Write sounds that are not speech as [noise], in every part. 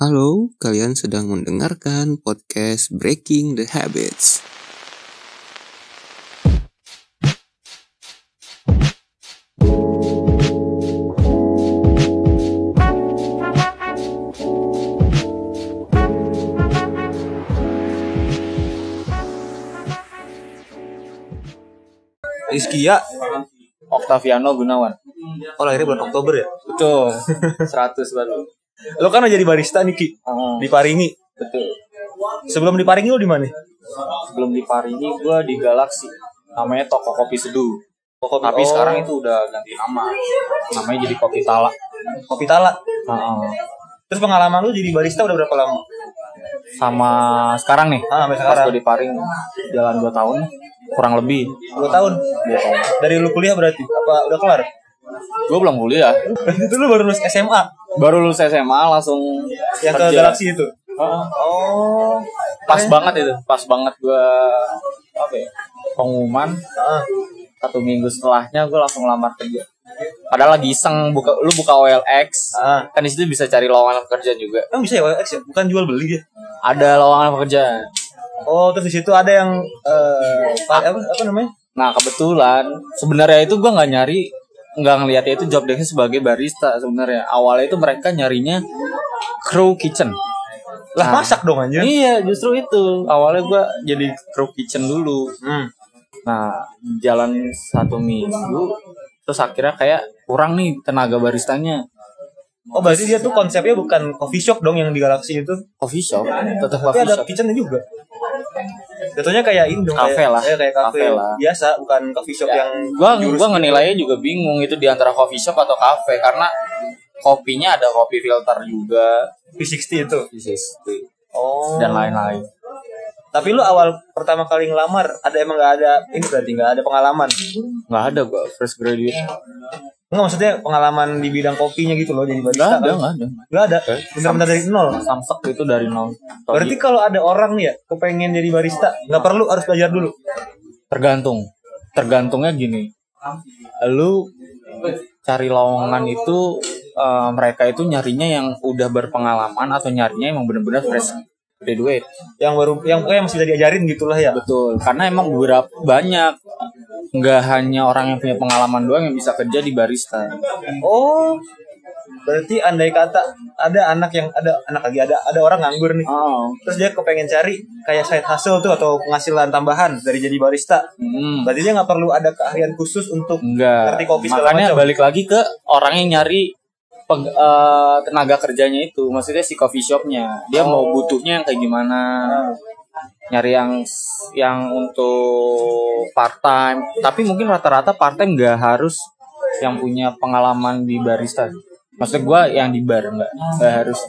Halo, kalian sedang mendengarkan podcast Breaking the Habits. Rizkia Octaviano Gunawan. Oh lahirnya bulan Oktober ya? Betul. 100 baru. Lo kan udah jadi barista nih Ki Ah, Di Paringi betul. Sebelum di Paringi lo di mana? Sebelum di Paringi gue di Galaxy. Namanya toko kopi seduh. Kopi, Tapi oh, sekarang itu udah ganti nama. Namanya jadi Kopi Tala. Kopi Tala Ah, Terus pengalaman lu jadi barista udah berapa lama? sama sekarang nih. Ah, sampai Pas sekarang gue di Paring jalan 2 tahun kurang lebih. Dua tahun Dua tahun. Dari lu kuliah berarti? Apa udah kelar? Gue belum kuliah. itu lu baru lulus SMA Baru lulus SMA langsung Yang ke kerja. Galaxy itu? Oh pas banget itu. Pas banget gue apa ya? Pengumuman ah. satu minggu setelahnya gue langsung lamar kerja padahal lagi iseng buka lu buka OLX Ah. kan di situ bisa cari lowongan pekerjaan juga Emang bisa ya OLX ya? Bukan jual beli dia ada lowongan pekerjaan Oh terus di situ ada yang eh pa- apa, apa namanya? nah kebetulan sebenarnya itu gue nggak nyari nggak ngeliatnya itu job desk sebagai barista sebenarnya. Awalnya itu mereka nyarinya crew kitchen. Lah Nah. masak dong anjir. Iya justru itu. Awalnya gue jadi crew kitchen dulu. Hmm. nah jalan satu minggu terus akhirnya kayak kurang nih tenaga baristanya. Oh berarti dia tuh konsepnya bukan coffee shop dong yang di Galaxy itu? Coffee shop tetap Tapi coffee ada shop. kitchennya juga. Jatuhnya kayak. Cafe kayak, lah. Kayak, kayak cafe, Cafe lah. biasa, bukan coffee shop Ya, yang. gua gua gitu. ngenilainya juga bingung itu di antara coffee shop atau cafe karena kopinya ada kopi filter juga V60 itu. Oh. dan lain-lain. Tapi lu awal pertama kali ngelamar, ada emang nggak ada ini berarti nggak ada pengalaman. nggak ada gua fresh graduate. Enggak maksudnya pengalaman di bidang kopinya gitu loh jadi Nggak barista. ada, kan? nggak ada. Nggak ada. Benar-benar dari nol. Samsek itu dari nol. Berarti kalau ada orang nih ya kepengen jadi barista, nggak perlu harus belajar dulu. tergantung. Tergantungnya gini. Lu cari lowongan itu eh, mereka itu nyarinya yang udah berpengalaman atau nyarinya emang bener-bener fresh graduate. Yang baru, yang pokoknya masih bisa diajarin gitulah ya. Betul, karena emang beberapa banyak nggak hanya orang yang punya pengalaman doang yang bisa kerja di barista. Oh. Berarti andai kata ada anak yang ada anak lagi ada ada orang nganggur nih. Oh, terus dia kepengen cari kayak side hustle tuh atau penghasilan tambahan dari jadi barista hmm, berarti dia nggak perlu ada keahlian khusus untuk enggak. Ngerti kopi segala Makanya macam. balik lagi ke orang yang nyari peg- eh, tenaga kerjanya itu, maksudnya si coffee shopnya. Dia mau Oh. butuhnya yang kayak gimana? Nyari yang yang untuk part time. Tapi mungkin rata-rata part time nggak harus yang punya pengalaman di barista. Maksudnya gue yang di bar nggak nggak harus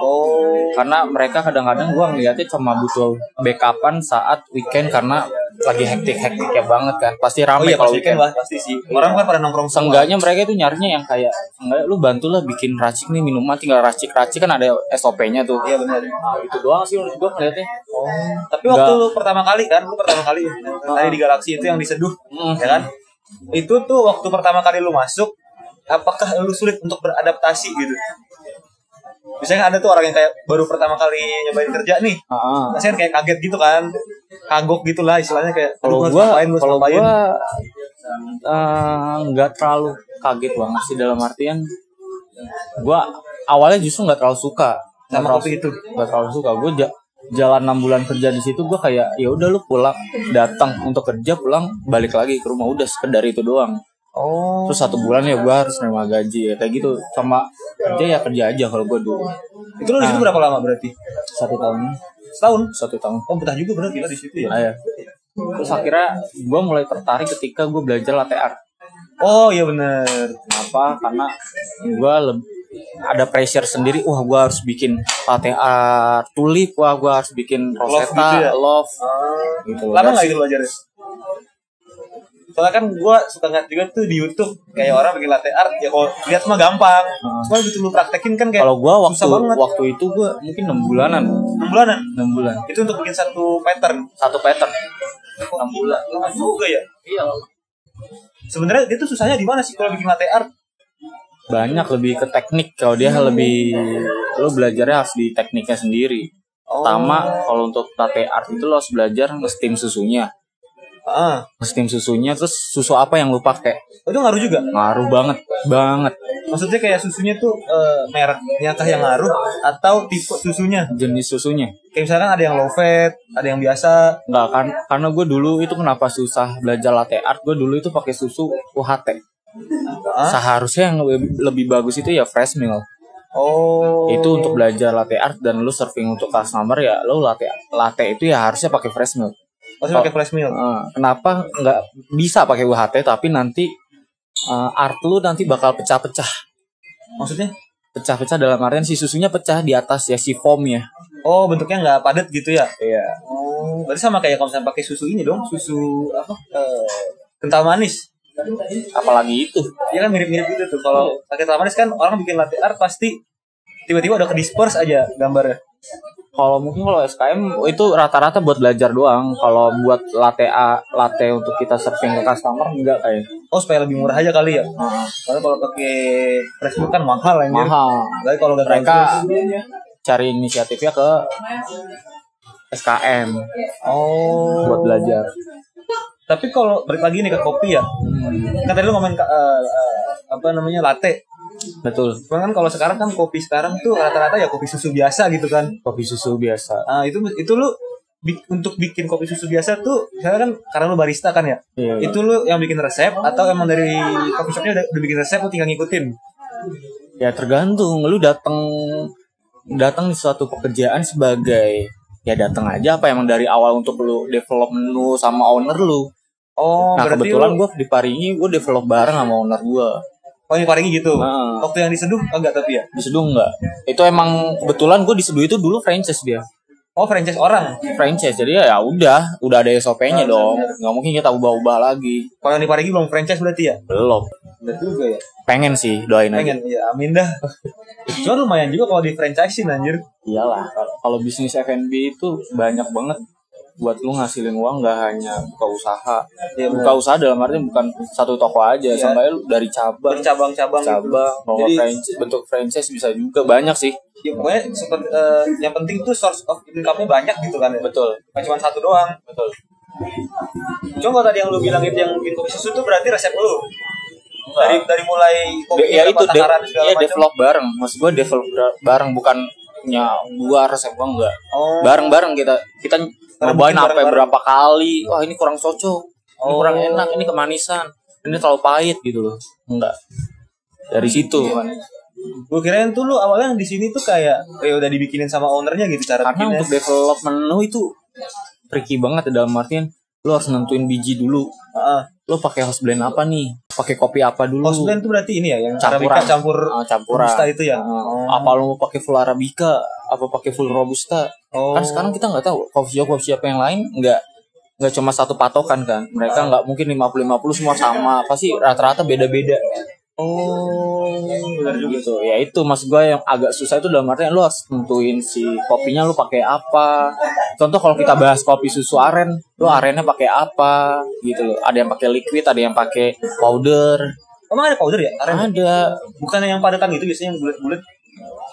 oh karena mereka kadang-kadang gua ngeliatnya cuma butuh backupan saat weekend karena lagi hektik-hektiknya banget kan. Pasti oh ramai iya pas kalau weekend. lah pasti sih. Orang kan pada nongkrong semua. Seenggaknya mereka itu nyarinya yang kayak Seenggaknya lu bantulah bikin racik nih minuman tinggal racik-racik. Kan ada SOP-nya tuh. Iya benar. Nah itu doang sih menurut gua ngeliatnya. Oh. Tapi waktu lu pertama kali kan lu pertama kali tadi di galaksi itu yang diseduh Hmm. ya kan? Itu tuh waktu pertama kali lu masuk apakah lu sulit untuk beradaptasi gitu? Biasanya ada tuh orang yang kayak baru pertama kali nyobain kerja nih. Pasti kan kayak kaget gitu kan Kagok gitu lah istilahnya kayak kalau "Aduh, gua ngapain, gua kalau ngapain." gua eh, nggak terlalu kaget banget sih dalam artian gua awalnya justru nggak terlalu suka. Nggak Sama kopi itu? gak terlalu suka. Gue jalan enam bulan kerja di situ gue kayak ya udah lu pulang datang untuk kerja pulang balik lagi ke rumah. Udah sekedar itu doang. Oh. Terus satu bulan ya gue harus nerima gaji ya kayak gitu. Sama kerja ya kerja aja kalau gue dulu. Itu lu di situ berapa lama berarti? satu tahun Setahun? satu tahun. Oh betah juga berarti lah di situ ya? Ayah. terus akhirnya gue mulai tertarik ketika gue belajar latte art Oh iya bener. Kenapa? Karena gue ada pressure sendiri. Wah gue harus bikin latte art tulip wah gue harus bikin rosetta gitu ya? love. Ah, gitu. Lama Dan gak itu belajarnya? Soalnya kan gue suka ngeliat juga tuh di Youtube Kayak orang bikin latte art Ya kalau lihat mah gampang. Cuma gitu lu praktekin kan kayak Kalau gua waktu susah banget. waktu itu gua mungkin enam bulanan, 6 bulanan? Enam bulan. Itu untuk bikin satu pattern. Satu pattern. Oh gila Lama juga ya? Iya. Sebenarnya dia tuh susahnya di mana sih kalau bikin latte art? banyak lebih ke teknik. Kalau dia lebih lu belajarnya harus di tekniknya sendiri. Oh. pertama kalau untuk latte art itu lo harus belajar nge-steam susunya Ah, nge-steam susunya terus susu apa yang lu pakai itu ngaruh juga. ngaruh banget banget Maksudnya kayak susunya tuh eh, mereknya kah yang ngaruh atau tipe susunya? jenis susunya Kayak misalkan ada yang low fat, ada yang biasa. Nggak kan karena gue dulu itu kenapa susah belajar latte art gue dulu itu pakai susu UHT Ah? seharusnya yang lebih, lebih bagus itu ya fresh milk Oh. itu untuk belajar latte art dan lu serving untuk customer ya lu latte latte itu ya harusnya pakai fresh milk Maksudnya pakai flash meal. Eh, kenapa nggak bisa pakai UHT tapi nanti eh, art lu nanti bakal pecah-pecah Maksudnya? pecah-pecah dalam artian si susunya pecah di atas ya si foamnya Oh, bentuknya nggak padat gitu ya? iya Oh, berarti sama kayak kalau misalnya pakai susu ini dong, susu apa? Eh, kental manis. apalagi itu Ya kan mirip-mirip gitu tuh. Kalau pakai kental manis kan orang bikin latte art pasti tiba-tiba udah ke disperse aja gambarnya. Kalau mungkin kalau SKM itu rata-rata buat belajar doang kalau buat latte A, latte untuk kita serving ke customer enggak kayak Oh, supaya lebih murah aja kali ya. Karena kalau pakai milk kan mahal anjir. mahal Lagi kalau mereka terlalu- cari inisiatifnya ke SKM Oh. buat belajar Tapi kalau balik lagi nih ke kopi ya. Kan tadi lu ngomongin eh, apa namanya latte. Betul Cuman kan kalau sekarang kan kopi sekarang tuh rata-rata ya kopi susu biasa gitu kan. kopi susu biasa Ah itu itu lu bi- untuk bikin kopi susu biasa tuh misalnya kan karena lu barista kan ya. Iya. Itu lu yang bikin resep atau emang dari coffee shopnya udah, udah bikin resep lu tinggal ngikutin. ya tergantung lu datang datang di suatu pekerjaan sebagai ya datang aja apa emang dari awal untuk lu develop menu sama owner lu Oh, nah kebetulan lu, gue di Paringi gue develop bareng sama owner gue oh ini paringi gitu. nah, Waktu yang diseduh enggak tapi ya. diseduh enggak itu emang kebetulan gue diseduh itu dulu franchise dia Oh, franchise orang. franchise jadi ya ya udah udah ada SOP-nya dong nggak mungkin kita ubah-ubah lagi Kalau yang di Parigi belum franchise berarti ya? belum Benar juga ya. pengen sih doain aja Pengen ya, amin dah. Cuman lumayan juga kalau di franchisein anjir. iyalah kalau bisnis F&B itu banyak banget buat lu ngasilin uang nggak hanya buka usaha Iya, buka usaha dalam arti bukan satu toko aja Iya. sampai lu dari cabang Bercabang-cabang gitu. cabang mau Jadi- franchise bentuk franchise bisa juga banyak sih Ya, pokoknya seperti eh, yang penting tuh source of income-nya banyak gitu kan ya. betul Bukan cuma satu doang. betul Cuma tadi yang lu bilang itu yang bikin kopi susu tuh berarti resep lu. Dari dari mulai kopi ya itu de ya develop bareng maksud gua develop ba- bareng bukan punya gua resep gua enggak Oh. bareng-bareng kita kita apa bareng-bareng. berapa kali wah ini kurang cocok ini Oh. kurang enak ini kemanisan ini terlalu pahit gitu loh enggak dari situ Gue kirain tuh lu awalnya di sini tuh kayak ya udah dibikinin sama ownernya gitu cara karena bikinnya. untuk develop menu itu tricky banget ya dalam artian lu harus nentuin biji dulu Heeh. lu pakai house blend apa nih pakai kopi apa dulu House blend tuh berarti ini ya yang Campuran. Arabica campur Ah, campuran robusta itu ya. Ah, apa lu mau pakai full arabica apa pakai full robusta Oh. kan sekarang kita nggak tahu coffee shop coffee shop yang lain nggak nggak cuma satu patokan kan mereka nggak mungkin 50 50 semua sama pasti rata-rata beda-beda Oh, benar juga. gitu ya itu mas gue yang agak susah itu dalam artian lu harus tentuin si kopinya lu pakai apa contoh kalau kita bahas kopi susu aren lu arennya pakai apa gitu loh ada yang pakai liquid ada yang pakai powder Emang ada powder ya? Aren? ada Bukan yang padatan gitu biasanya yang bulat-bulat.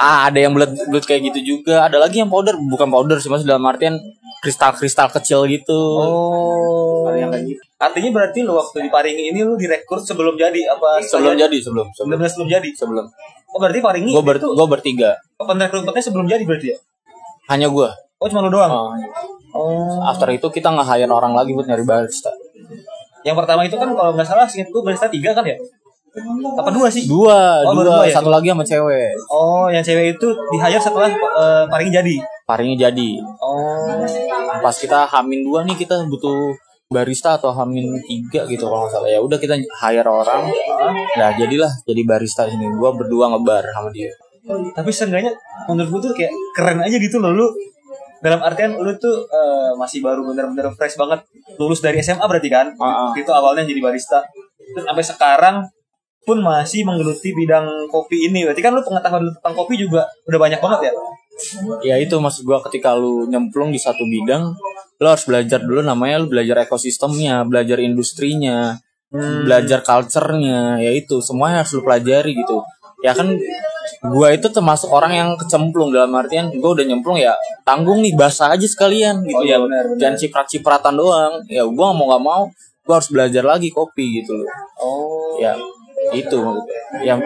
Ah ada yang bulat bulat kayak gitu juga ada lagi yang powder bukan powder sih mas dalam artian kristal kristal kecil gitu Oh. ada yang kayak gitu Artinya berarti lu waktu di Paringi ini lu direkrut sebelum jadi apa? sebelum jadi sebelum sebelum sebelum jadi. sebelum Oh berarti Paringi gue ber gue bertiga perekrutmennya sebelum jadi berarti ya? hanya gue Oh cuma lu doang. Oh, Oh. after itu kita nggak hire orang lagi buat nyari barista Yang pertama itu kan kalau nggak salah singkat gue barista tiga kan ya? Apa dua sih? dua Oh, dua dua ya? satu lagi sama cewek Oh, yang cewek itu di hire setelah eh, Paringi jadi. parinya jadi Oh. pas kita hamin dua nih kita butuh barista atau hamin tiga gitu kalau nggak salah ya udah kita hire orang nah jadilah jadi barista ini gua berdua ngebar sama dia Tapi seenggaknya menurut gue tuh kayak keren aja gitu loh lu. Dalam artian lu tuh eh, masih baru bener-bener fresh banget lulus dari SMA berarti kan? Ah, ah. Itu awalnya jadi barista. Terus sampai sekarang pun masih menggeluti bidang kopi ini. Berarti kan lu pengetahuan tentang kopi juga udah banyak banget ya? ya itu maksud gua ketika lu nyemplung di satu bidang lu harus belajar dulu namanya lu belajar ekosistemnya belajar industrinya belajar culture-nya ya itu semuanya harus lu pelajari gitu ya kan gua itu termasuk orang yang kecemplung dalam artian gua udah nyemplung ya tanggung nih basah aja sekalian gitu Oh, ya benar, benar. jangan ciprat-cipratan doang ya gua mau nggak mau gua harus belajar lagi kopi gitu loh Oh. ya itu yang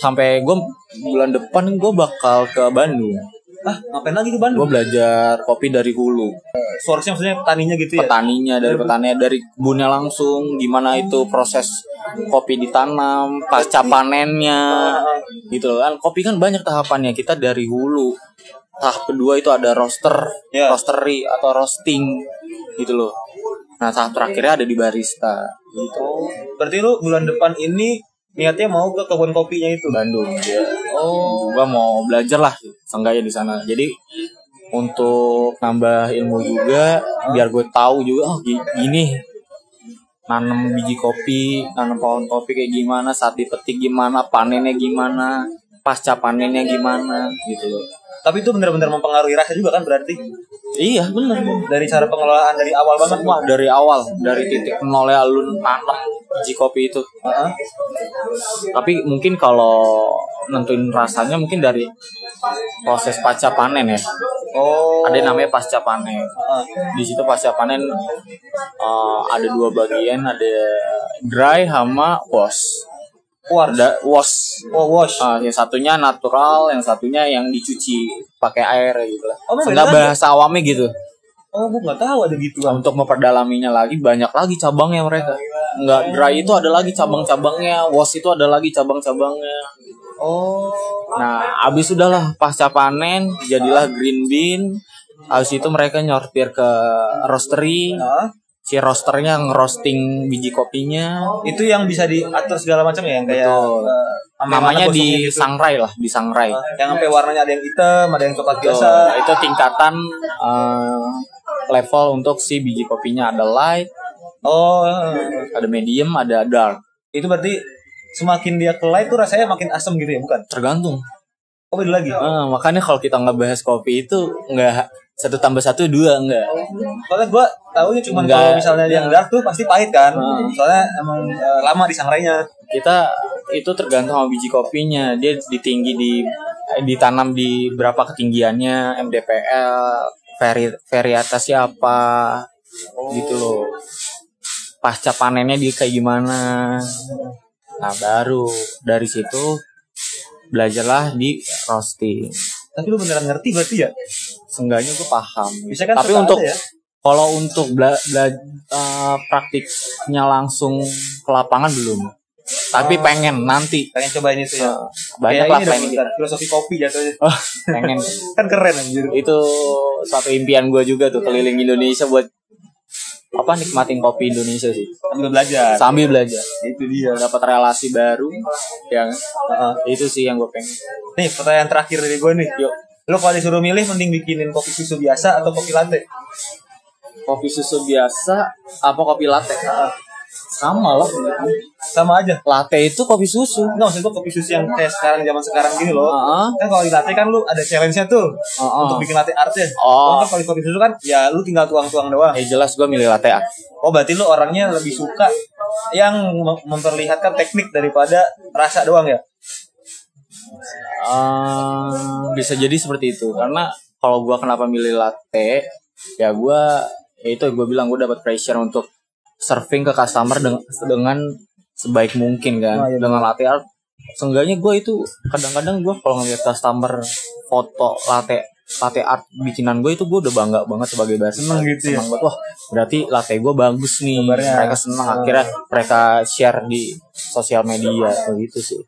sampai gue bulan depan gue bakal ke Bandung. Ah, ngapain lagi ke gue Bandung? belajar kopi dari hulu. Source-nya maksudnya petaninya gitu ya? petaninya dari petaninya dari kebunnya langsung gimana itu proses kopi ditanam pasca panennya. Gitu loh kan. Kopi kan banyak tahapannya. Kita dari hulu. Tahap kedua itu ada roaster Ya. roastery atau roasting. Gitu loh. Nah tahap terakhirnya ada di barista gitu. Berarti lu bulan depan ini niatnya mau ke kebun kopinya itu? Bandung. Ya Oh, gua mau belajar lah seenggaknya di sana. Jadi untuk nambah ilmu juga biar gue tahu juga oh gi- gini. Nanam biji kopi nanam pohon kopi kayak gimana saat dipetik gimana panennya gimana pasca panennya gimana gitu loh tapi itu benar-benar mempengaruhi rasa juga kan berarti iya bener dari cara pengelolaan dari awal banget. semua dari awal dari titik nolnya lu nanam biji kopi itu Heeh. tapi mungkin kalau nentuin rasanya mungkin dari proses pasca panen ya Oh. ada namanya pasca panen Heeh. di situ pasca panen eh, ada dua bagian ada dry sama wash Ada wash Oh, wash. Ah, yang satunya natural yang satunya yang dicuci pakai air gitu lah Oh, beda lagi? bahasa awamnya gitu Oh, gua nggak tahu ada gitu. Nah, untuk memperdalaminya lagi banyak lagi cabangnya mereka nggak dry itu ada lagi cabang-cabangnya wash itu ada lagi cabang-cabangnya Oh. Nah, abis udahlah pasca panen jadilah green bean. Habis itu mereka nyortir ke roastery. Nah, Si roasternya ngerosting biji kopinya. itu yang bisa diatur segala macam ya yang kayak Betul. sampai Namanya di gitu. sangrai lah, di sangrai. Eh, yang sampai warnanya ada yang hitam, ada yang coklat biasa. Nah, itu tingkatan eh, level untuk si biji kopinya ada light, Oh, ada medium, ada dark. itu berarti semakin dia ke light tuh rasanya makin asam gitu ya, bukan? Tergantung. Oh, beda lagi. Eh, makanya kalau kita ngebahas kopi itu nggak satu tambah satu dua enggak. Soalnya gua tahunya cuma kalau misalnya yang ya. dark tuh pasti pahit kan. Hmm. Soalnya emang eh, lama di sangrainya. kita itu tergantung sama biji kopinya dia ditinggi di eh, ditanam di berapa ketinggiannya MDPL vari varietasnya apa gitu loh pasca panennya dia kayak gimana nah baru dari situ belajarlah di roasting Tapi lu beneran ngerti berarti ya? seenggaknya gue paham Bisa kan tapi untuk ya? kalau untuk bela, bela- eh, praktiknya langsung ke lapangan belum tapi Oh. pengen nanti Pengen cobain itu ya. banyak Kayak lah pengen filosofi kopi jatuhnya. Oh, pengen [laughs] Kan keren anjir. itu satu impian gue juga tuh keliling Indonesia buat apa nikmatin kopi Indonesia sih Sambil belajar. sambil belajar itu dia. dapat relasi baru yang Heeh. itu sih yang gue pengen Nih, pertanyaan terakhir dari gue nih. yuk Lu kalau disuruh milih mending bikinin kopi susu biasa atau kopi latte? kopi susu biasa apa kopi latte sama lah Sama aja. latte itu kopi susu Enggak maksud gue kopi susu yang kayak sekarang zaman sekarang gini loh. Heeh. Kan kalau di latte kan lu ada challenge-nya tuh. Heeh. Untuk bikin latte artnya. Oh. Kalau kan kalau kopi susu kan ya lu tinggal tuang-tuang doang. eh jelas gue milih latte art Oh berarti lu orangnya lebih suka yang mem- memperlihatkan teknik daripada rasa doang ya? Eh, bisa jadi seperti itu karena kalau gua kenapa milih latte ya gua ya itu gue bilang gue dapat pressure untuk serving ke customer dengan, dengan sebaik mungkin kan. Oh, iya, dengan latte art seenggaknya gue itu kadang-kadang gue kalau ngeliat customer foto latte latte art bikinan gue itu gue udah bangga banget sebagai barista. Seneng gitu ya? Seneng banget. wah berarti latte gue bagus nih. Gambarnya. mereka senang akhirnya mereka share di sosial media. Kayak gitu sih